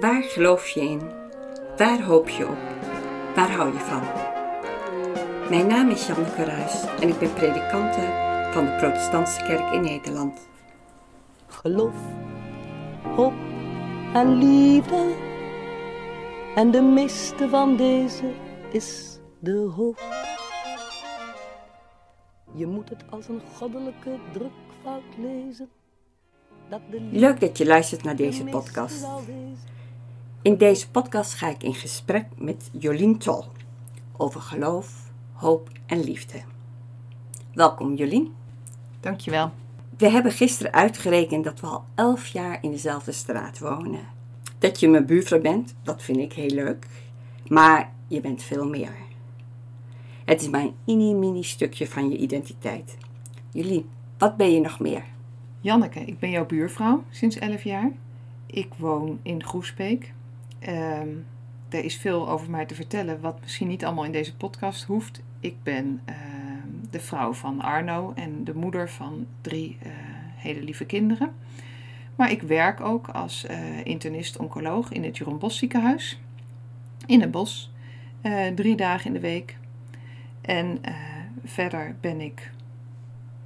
Waar geloof je in? Waar hoop je op? Waar hou je van? Mijn naam is Janneke Ruis en ik ben predikante van de Protestantse Kerk in Nederland. Geloof, hoop en liefde. En de meeste van deze is de hoop. Je moet het als een goddelijke drukfout lezen. Dat de liefde Leuk dat je luistert naar deze podcast. In deze podcast ga ik in gesprek met Jolien Tol over geloof, hoop en liefde. Welkom Jolien. Dankjewel. We hebben gisteren uitgerekend dat we al elf jaar in dezelfde straat wonen. Dat je mijn buurvrouw bent, dat vind ik heel leuk. Maar je bent veel meer. Het is maar een mini-mini stukje van je identiteit. Jolien, wat ben je nog meer? Janneke, ik ben jouw buurvrouw sinds 11 jaar. Ik woon in Groesbeek. Ehm, er is veel over mij te vertellen, wat misschien niet allemaal in deze podcast hoeft. Ik ben ehm, de vrouw van Arno en de moeder van drie eh, hele lieve kinderen. Maar ik werk ook als eh, internist-oncoloog in het Jeroen Bos ziekenhuis. In het bos. eh, drie dagen in de week. En eh, verder ben ik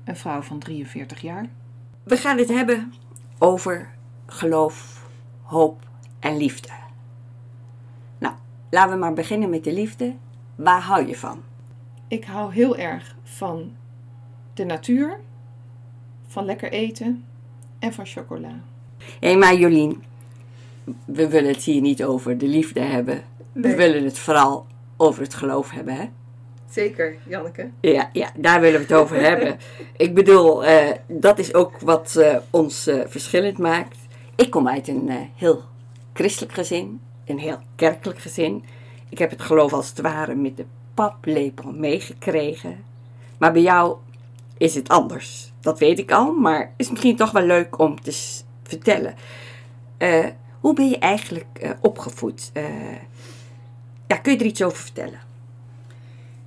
een vrouw van 43 jaar. We gaan het hebben over geloof, hoop en liefde. Nou, laten we maar beginnen met de liefde. Waar hou je van? Ik hou heel erg van de natuur, van lekker eten en van chocola. Hé, maar Jolien, we willen het hier niet over de liefde hebben. We willen het vooral over het geloof hebben, hè? Zeker, Janneke. Ja, ja, daar willen we het over hebben. Ik bedoel, eh, dat is ook wat eh, ons eh, verschillend maakt. Ik kom uit een heel christelijk gezin, een heel kerkelijk gezin. Ik heb het geloof als het ware met de paplepel meegekregen. Maar bij jou is het anders. Dat weet ik al, maar is misschien toch wel leuk om te vertellen. Hoe ben je eigenlijk opgevoed? Ja, kun je er iets over vertellen?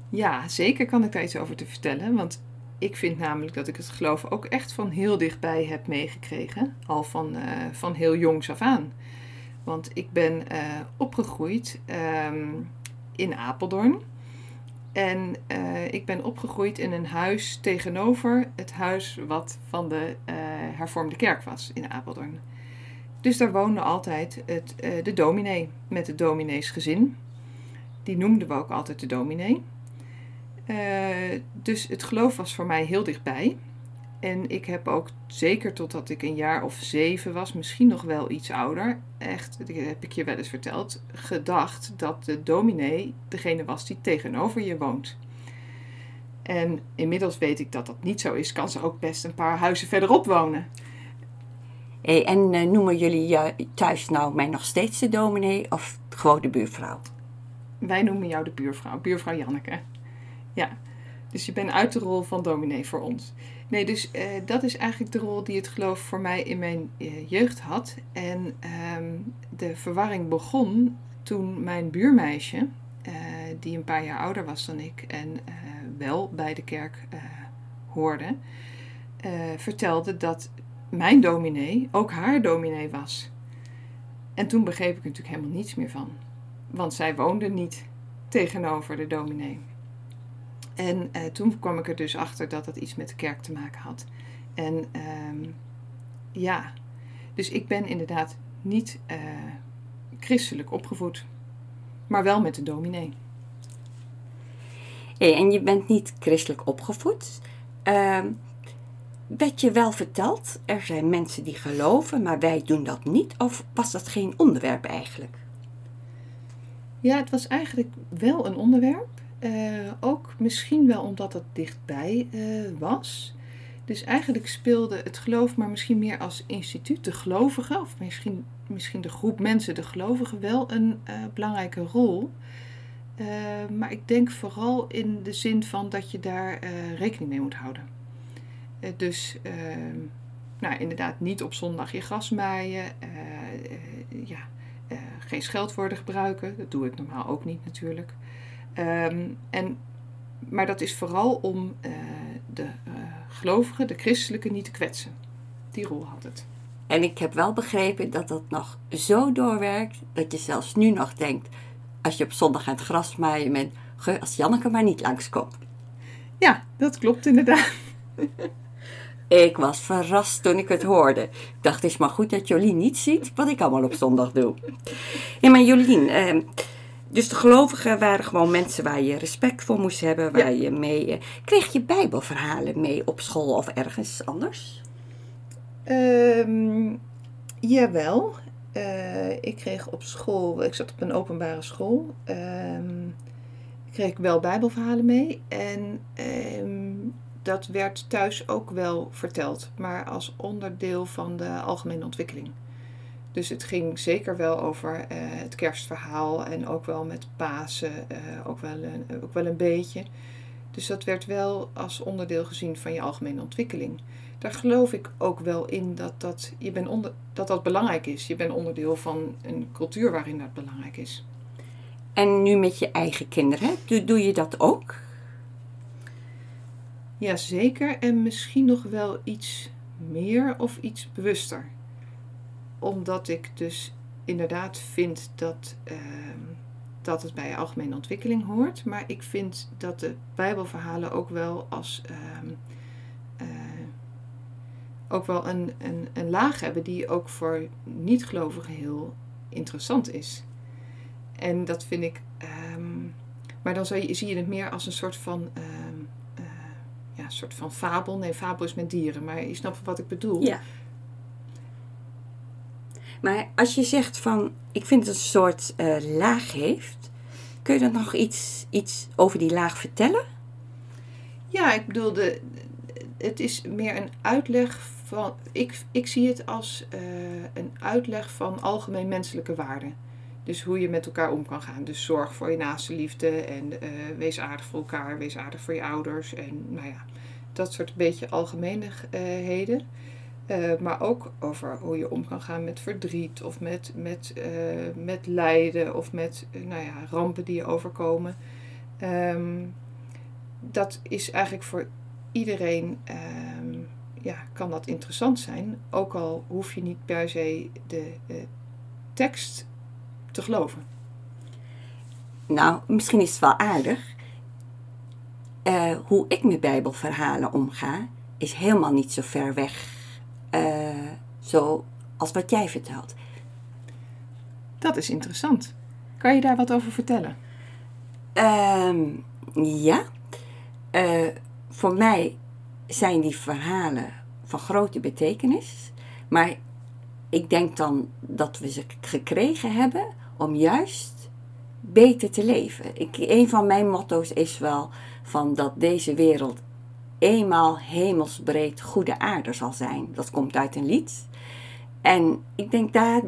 Ja, zeker kan ik daar iets over te vertellen. Want ik vind namelijk dat ik het geloof ook echt van heel dichtbij heb meegekregen. Al van, eh, van heel jongs af aan. Want ik ben eh, opgegroeid ehm, in Apeldoorn. En eh, ik ben opgegroeid in een huis tegenover het huis wat van de hervormde kerk was in Apeldoorn. Dus daar woonde altijd het, de dominee met het domineesgezin. Die noemden we ook altijd de dominee. Eh, dus het geloof was voor mij heel dichtbij. En ik heb ook zeker totdat ik een jaar of zeven was, misschien nog wel iets ouder, echt, dat heb ik je wel eens verteld, gedacht dat de dominee degene was die tegenover je woont. En inmiddels weet ik dat dat niet zo is, kan ze ook best een paar huizen verderop wonen. Hey, en eh, noemen jullie je thuis nou mij nog steeds de dominee of gewoon de buurvrouw? Wij noemen jou de buurvrouw, buurvrouw Janneke. Ja, dus je bent uit de rol van dominee voor ons. Nee, dus eh, dat is eigenlijk de rol die het geloof voor mij in mijn eh, jeugd had. En ehm, de verwarring begon toen mijn buurmeisje, eh, die een paar jaar ouder was dan ik en wel bij de kerk hoorde, vertelde dat mijn dominee ook haar dominee was. En toen begreep ik natuurlijk helemaal niets meer van. Want zij woonde niet tegenover de dominee. En eh, toen kwam ik er dus achter dat het iets met de kerk te maken had. En ehm, ja, dus ik ben inderdaad niet eh, christelijk opgevoed, maar wel met de dominee. Hey, en je bent niet christelijk opgevoed. Ehm werd je wel verteld, er zijn mensen die geloven, maar wij doen dat niet? Of was dat geen onderwerp eigenlijk? Ja, het was eigenlijk wel een onderwerp. Eh, ook misschien wel omdat het dichtbij eh, was. Dus eigenlijk speelde het geloof maar misschien meer als instituut, de gelovigen, of misschien, misschien de groep mensen, de gelovigen, wel een eh, belangrijke rol. Eh, maar ik denk vooral in de zin van dat je daar rekening mee moet houden. Dus eh, nou, inderdaad niet op zondag je gras maaien. ja, geen scheldwoorden gebruiken. Dat doe ik normaal ook niet natuurlijk. Ehm, en, maar dat is vooral om eh, de eh, gelovigen, de christelijke, niet te kwetsen. Die rol had het. En ik heb wel begrepen dat dat nog zo doorwerkt dat je zelfs nu nog denkt, als je op zondag aan het gras maaien bent, "Geur, als Janneke maar niet langskomt. Ja, dat klopt inderdaad. Ik was verrast toen ik het hoorde. Ik dacht, het is maar goed dat Jolien niet ziet wat ik allemaal op zondag doe. Ja, maar Jolien, eh, dus de gelovigen waren gewoon mensen waar je respect voor moest hebben, waar je mee... eh, kreeg je bijbelverhalen mee op school of ergens anders? Ehm, jawel. Eh, ik kreeg op school, ik zat op een openbare school, ehm, kreeg ik wel bijbelverhalen mee. En ehm, dat werd thuis ook wel verteld, maar als onderdeel van de algemene ontwikkeling. Dus het ging zeker wel over eh, het kerstverhaal en ook wel met Pasen, eh, ook, wel een, ook wel een beetje. Dus dat werd wel als onderdeel gezien van je algemene ontwikkeling. Daar geloof ik ook wel in dat dat, je bent onder, dat dat belangrijk is. Je bent onderdeel van een cultuur waarin dat belangrijk is. En nu met je eigen kinderen, doe, doe je dat ook? Jazeker, en misschien nog wel iets meer of iets bewuster. Omdat ik dus inderdaad vind dat, ehm, dat het bij algemene ontwikkeling hoort. Maar ik vind dat de Bijbelverhalen ook wel als ehm, eh, ook wel een, een, een laag hebben die ook voor niet-gelovigen heel interessant is. En dat vind ik. ehm, maar dan zie je, zie je het meer als een soort van. eh, ja, soort van fabel. Nee, fabel is met dieren, maar je snapt wat ik bedoel. Ja. Maar als je zegt van, ik vind het een soort eh, laag heeft, kun je dan nog iets, iets over die laag vertellen? Ja, ik bedoel, de, het is meer een uitleg van. Ik, ik zie het als eh, een uitleg van algemeen menselijke waarden. Dus hoe je met elkaar om kan gaan. Dus zorg voor je naaste liefde en eh, wees aardig voor elkaar, wees aardig voor je ouders. En nou ja, dat soort beetje algemeenheden. Eh, maar ook over hoe je om kan gaan met verdriet of met, met, eh, met lijden of met eh, nou ja, rampen die je overkomen. Ehm, dat is eigenlijk voor iedereen, ehm, ja, kan dat interessant zijn. Ook al hoef je niet per se de tekst te geloven. Nou, misschien is het wel aardig. Hoe ik met bijbelverhalen omga, is helemaal niet zo ver weg zo als wat jij vertelt. Dat is interessant. Kan je daar wat over vertellen? Ehm, ja, Eh, voor mij zijn die verhalen van grote betekenis. Maar ik denk dan dat we ze gekregen hebben om juist beter te leven. Ik, een van mijn motto's is wel van dat deze wereld eenmaal hemelsbreed goede aarde zal zijn. Dat komt uit een lied. En ik denk daar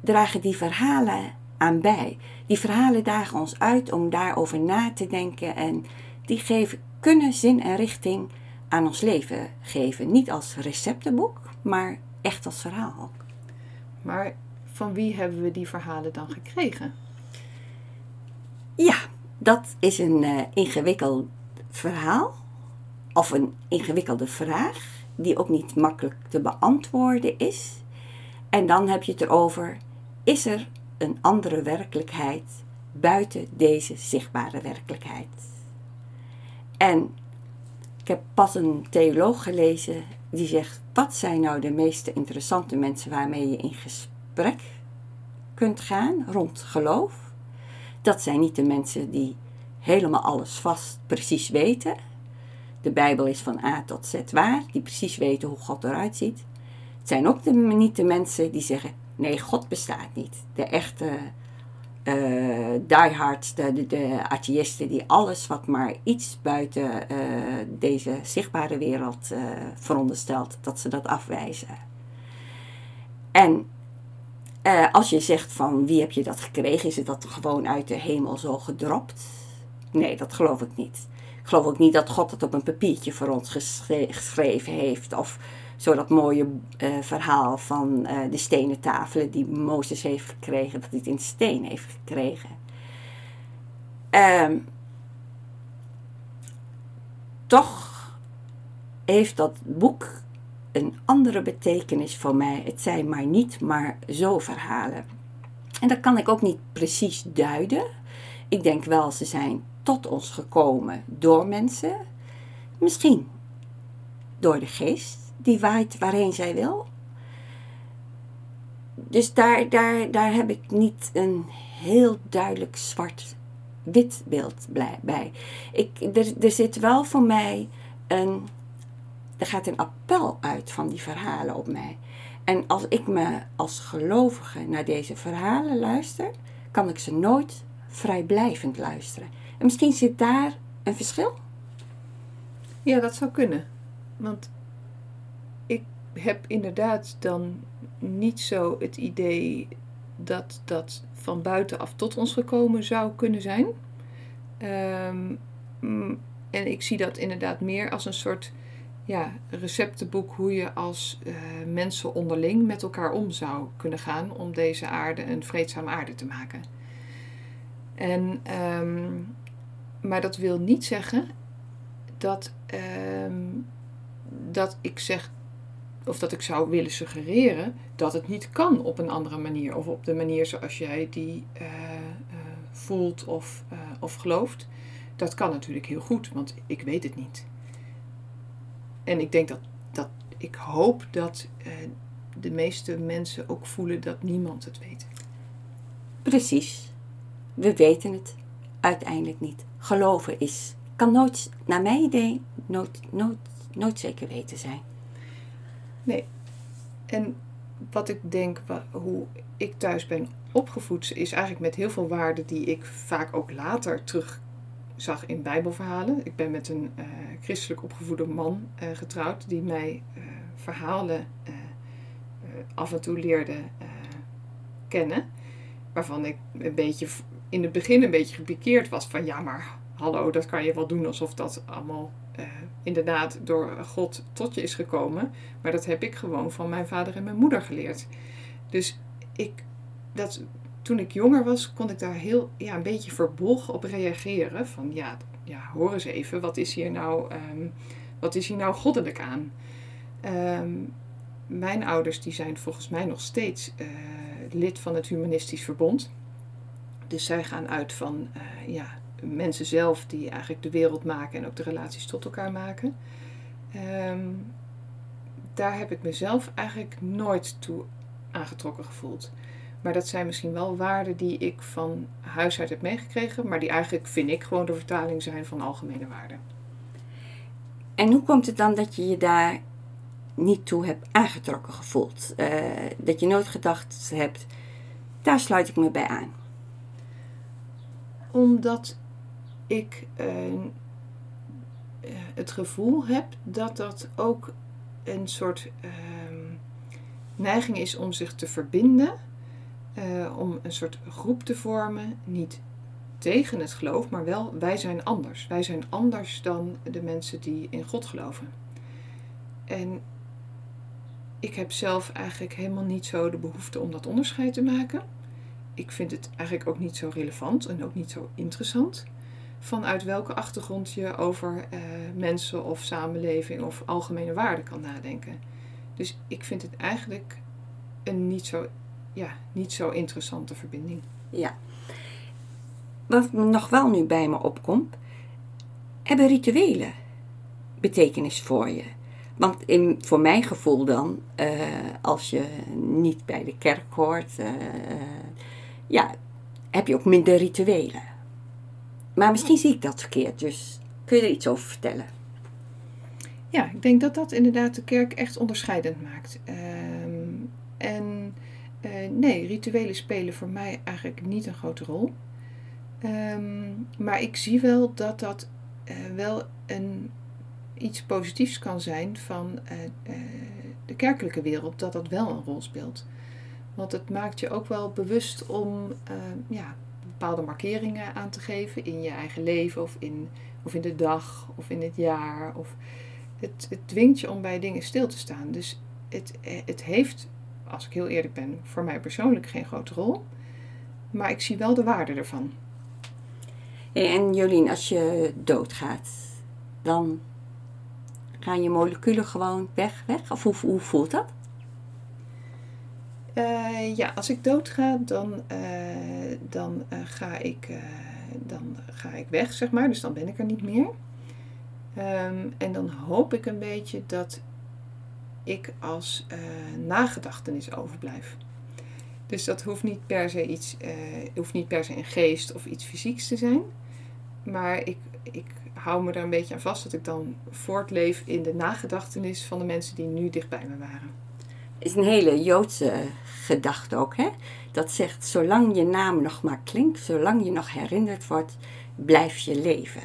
dragen die verhalen aan bij. Die verhalen dagen ons uit om daarover na te denken en die geven, kunnen zin en richting aan ons leven geven. Niet als receptenboek, maar echt als verhaal. Maar van wie hebben we die verhalen dan gekregen? Ja, dat is een eh, ingewikkeld verhaal. Of een ingewikkelde vraag, die ook niet makkelijk te beantwoorden is. En dan heb je het erover: is er een andere werkelijkheid buiten deze zichtbare werkelijkheid? En ik heb pas een theoloog gelezen die zegt: wat zijn nou de meest interessante mensen waarmee je in gesprek kunt gaan rond geloof? Dat zijn niet de mensen die helemaal alles vast precies weten. De Bijbel is van A tot Z waar, die precies weten hoe God eruit ziet. Zijn ook de, niet de mensen die zeggen: nee, God bestaat niet. De echte eh diehards, de, de, atheïsten die alles wat maar iets buiten eh, deze zichtbare wereld eh, veronderstelt, dat ze dat afwijzen. En als je zegt van wie heb je dat gekregen, is het dat gewoon uit de hemel zo gedropt? Nee, dat geloof ik niet. Ik geloof ook niet dat God het op een papiertje voor ons geschre- geschreven heeft. Of zo dat mooie eh, verhaal van eh, de stenen tafelen die Mozes heeft gekregen, dat hij het in steen heeft gekregen. Ehm, toch heeft dat boek een andere betekenis voor mij. Het zijn maar niet maar zo verhalen. En dat kan ik ook niet precies duiden. Ik denk wel, ze zijn tot ons gekomen door mensen. Misschien door de geest, die waait waarheen zij wil. Dus daar, daar, daar heb ik niet een heel duidelijk zwart-wit beeld bij. Ik, er, er zit wel voor mij een. Er gaat een appel uit van die verhalen op mij. En als ik me als gelovige naar deze verhalen luister, kan ik ze nooit vrijblijvend luisteren. En misschien zit daar een verschil? Ja, dat zou kunnen. Want heb inderdaad dan niet zo het idee dat dat van buitenaf tot ons gekomen zou kunnen zijn. Ehm, en ik zie dat inderdaad meer als een soort ja, receptenboek hoe je als uh, mensen onderling met elkaar om zou kunnen gaan om deze aarde een vreedzame aarde te maken. En, ehm, maar dat wil niet zeggen dat, ehm, dat ik zeg, of dat ik zou willen suggereren dat het niet kan op een andere manier. Of op de manier zoals jij die uh, uh, voelt of, uh, of gelooft. Dat kan natuurlijk heel goed, want ik weet het niet. En ik denk dat, dat ik hoop dat de meeste mensen ook voelen dat niemand het weet. Precies. We weten het uiteindelijk niet. Geloven is, kan nooit, naar mijn idee, nooit, nooit, nooit zeker weten zijn. Nee. En wat ik denk, hoe ik thuis ben opgevoed, is eigenlijk met heel veel waarden die ik vaak ook later terug zag in Bijbelverhalen. Ik ben met een uh, christelijk opgevoede man uh, getrouwd die mij uh, verhalen af en toe leerde kennen. Waarvan ik een beetje in het begin een beetje gepikeerd was van ja, maar hallo, dat kan je wel doen alsof dat allemaal uh, inderdaad door God tot je is gekomen. Maar dat heb ik gewoon van mijn vader en mijn moeder geleerd. Dus ik, dat, toen ik jonger was, kon ik daar heel ja, een beetje verbolgen op reageren. Van ja, ja, hoor eens even, wat is hier nou, um, wat is hier nou goddelijk aan? Um, mijn ouders die zijn volgens mij nog steeds uh, lid van het Humanistisch Verbond. Dus zij gaan uit van uh, ja, mensen zelf die eigenlijk de wereld maken en ook de relaties tot elkaar maken. Um, daar heb ik mezelf eigenlijk nooit toe aangetrokken gevoeld. Maar dat zijn misschien wel waarden die ik van huis uit heb meegekregen, maar die eigenlijk, vind ik, gewoon de vertaling zijn van algemene waarden. En hoe komt het dan dat je je daar niet toe hebt aangetrokken gevoeld? Uh, dat je nooit gedacht hebt, daar sluit ik me bij aan? Omdat ik uh, het gevoel heb dat dat ook een soort uh, neiging is om zich te verbinden, uh, om een soort groep te vormen, niet tegen het geloof, maar wel wij zijn anders. Wij zijn anders dan de mensen die in God geloven. En ik heb zelf eigenlijk helemaal niet zo de behoefte om dat onderscheid te maken. Ik vind het eigenlijk ook niet zo relevant en ook niet zo interessant vanuit welke achtergrond je over uh, mensen of samenleving of algemene waarden kan nadenken. Dus ik vind het eigenlijk een niet zo, ja, niet zo interessante verbinding. Ja. Wat nog wel nu bij me opkomt, hebben rituelen betekenis voor je? Want in, voor mijn gevoel dan, uh, als je niet bij de kerk hoort, uh, ja, heb je ook minder rituelen. Maar misschien zie ik dat verkeerd, dus kun je er iets over vertellen? Ja, ik denk dat dat inderdaad de kerk echt onderscheidend maakt. Um, en uh, nee, rituelen spelen voor mij eigenlijk niet een grote rol. Um, maar ik zie wel dat dat uh, wel een, iets positiefs kan zijn van uh, de kerkelijke wereld, dat dat wel een rol speelt. Want het maakt je ook wel bewust om ja, bepaalde markeringen aan te geven in je eigen leven of in, of in de dag of in het jaar. Of het, het dwingt je om bij dingen stil te staan. Dus het, het heeft, als ik heel eerlijk ben, voor mij persoonlijk geen grote rol. Maar ik zie wel de waarde ervan. En Jolien, als je doodgaat, dan Gaan je moleculen gewoon weg, weg? Of hoe, hoe voelt dat? Eh, ja, als ik doodga, dan, eh, dan, eh, ga ik, dan ga ik weg, zeg maar. Dus dan ben ik er niet meer. Ehm, en dan hoop ik een beetje dat ik als nagedachtenis overblijf. Dus dat hoeft niet per se iets, hoeft niet per se een geest of iets fysieks te zijn. Maar ik, ik hou me er een beetje aan vast dat ik dan voortleef in de nagedachtenis van de mensen die nu dicht bij me waren. Is een hele Joodse gedachte ook, hè? Dat zegt, zolang je naam nog maar klinkt, zolang je nog herinnerd wordt, blijf je leven.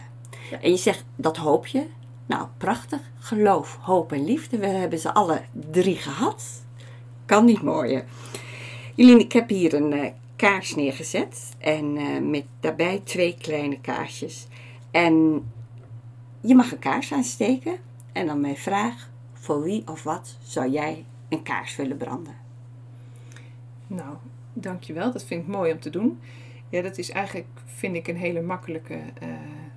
Ja. En je zegt, dat hoop je? Nou, prachtig. Geloof, hoop en liefde, we hebben ze alle drie gehad. Kan niet mooier. Jullie, ik heb hier een eh, kaars neergezet en eh, met daarbij twee kleine kaarsjes. En je mag een kaars aansteken en dan mijn vraag, voor wie of wat zou jij een kaars willen branden? Nou, dankjewel. Dat vind ik mooi om te doen. Ja, dat is eigenlijk, vind ik, een hele makkelijke eh,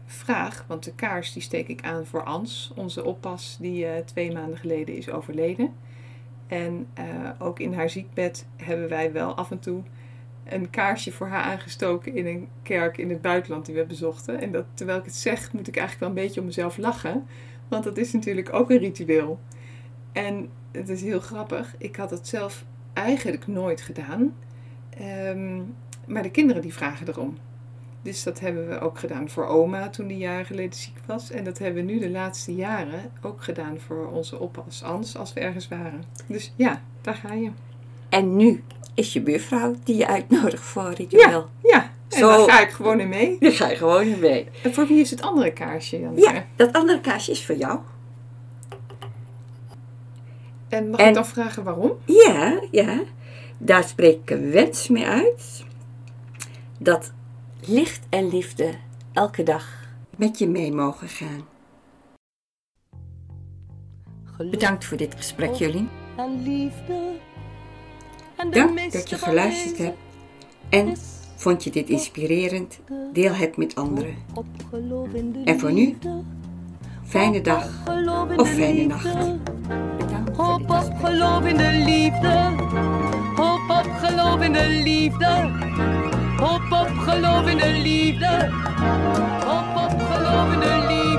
vraag. Want de kaars die steek ik aan voor Ans, onze oppas, die eh, twee maanden geleden is overleden. En eh, ook in haar ziekbed hebben wij wel af en toe een kaarsje voor haar aangestoken in een kerk in het buitenland die we bezochten. En dat, terwijl ik het zeg, moet ik eigenlijk wel een beetje om mezelf lachen. Want dat is natuurlijk ook een ritueel. En het is heel grappig. Ik had het zelf eigenlijk nooit gedaan. Ehm, maar de kinderen die vragen erom. Dus dat hebben we ook gedaan voor oma toen die jaren geleden ziek was. En dat hebben we nu de laatste jaren ook gedaan voor onze oppas Ans als we ergens waren. Dus ja, daar ga je. En nu is je buurvrouw die je uitnodigt voor ritueel. Ja, en Zo. daar ga ik gewoon in mee. Daar ga je gewoon in mee. En voor wie is het andere kaarsje dan? Ja, dat andere kaarsje is voor jou. En mag En- ik dan vragen waarom? Ja, ja. Daar spreek ik een wens mee uit. Dat licht en liefde elke dag met je mee mogen gaan. Geluk Bedankt voor dit gesprek, Jullie. en liefde. En de Dank dat je geluisterd deze hebt. En vond je dit inspirerend? Deel het met anderen. op geloof in de En voor nu, liefde. Fijne dag of fijne nacht. Bedankt Hoop dit op geloof in de liefde. Hoop op geloof in de liefde. Hoop op geloof in de liefde. Hoop op geloof in de liefde.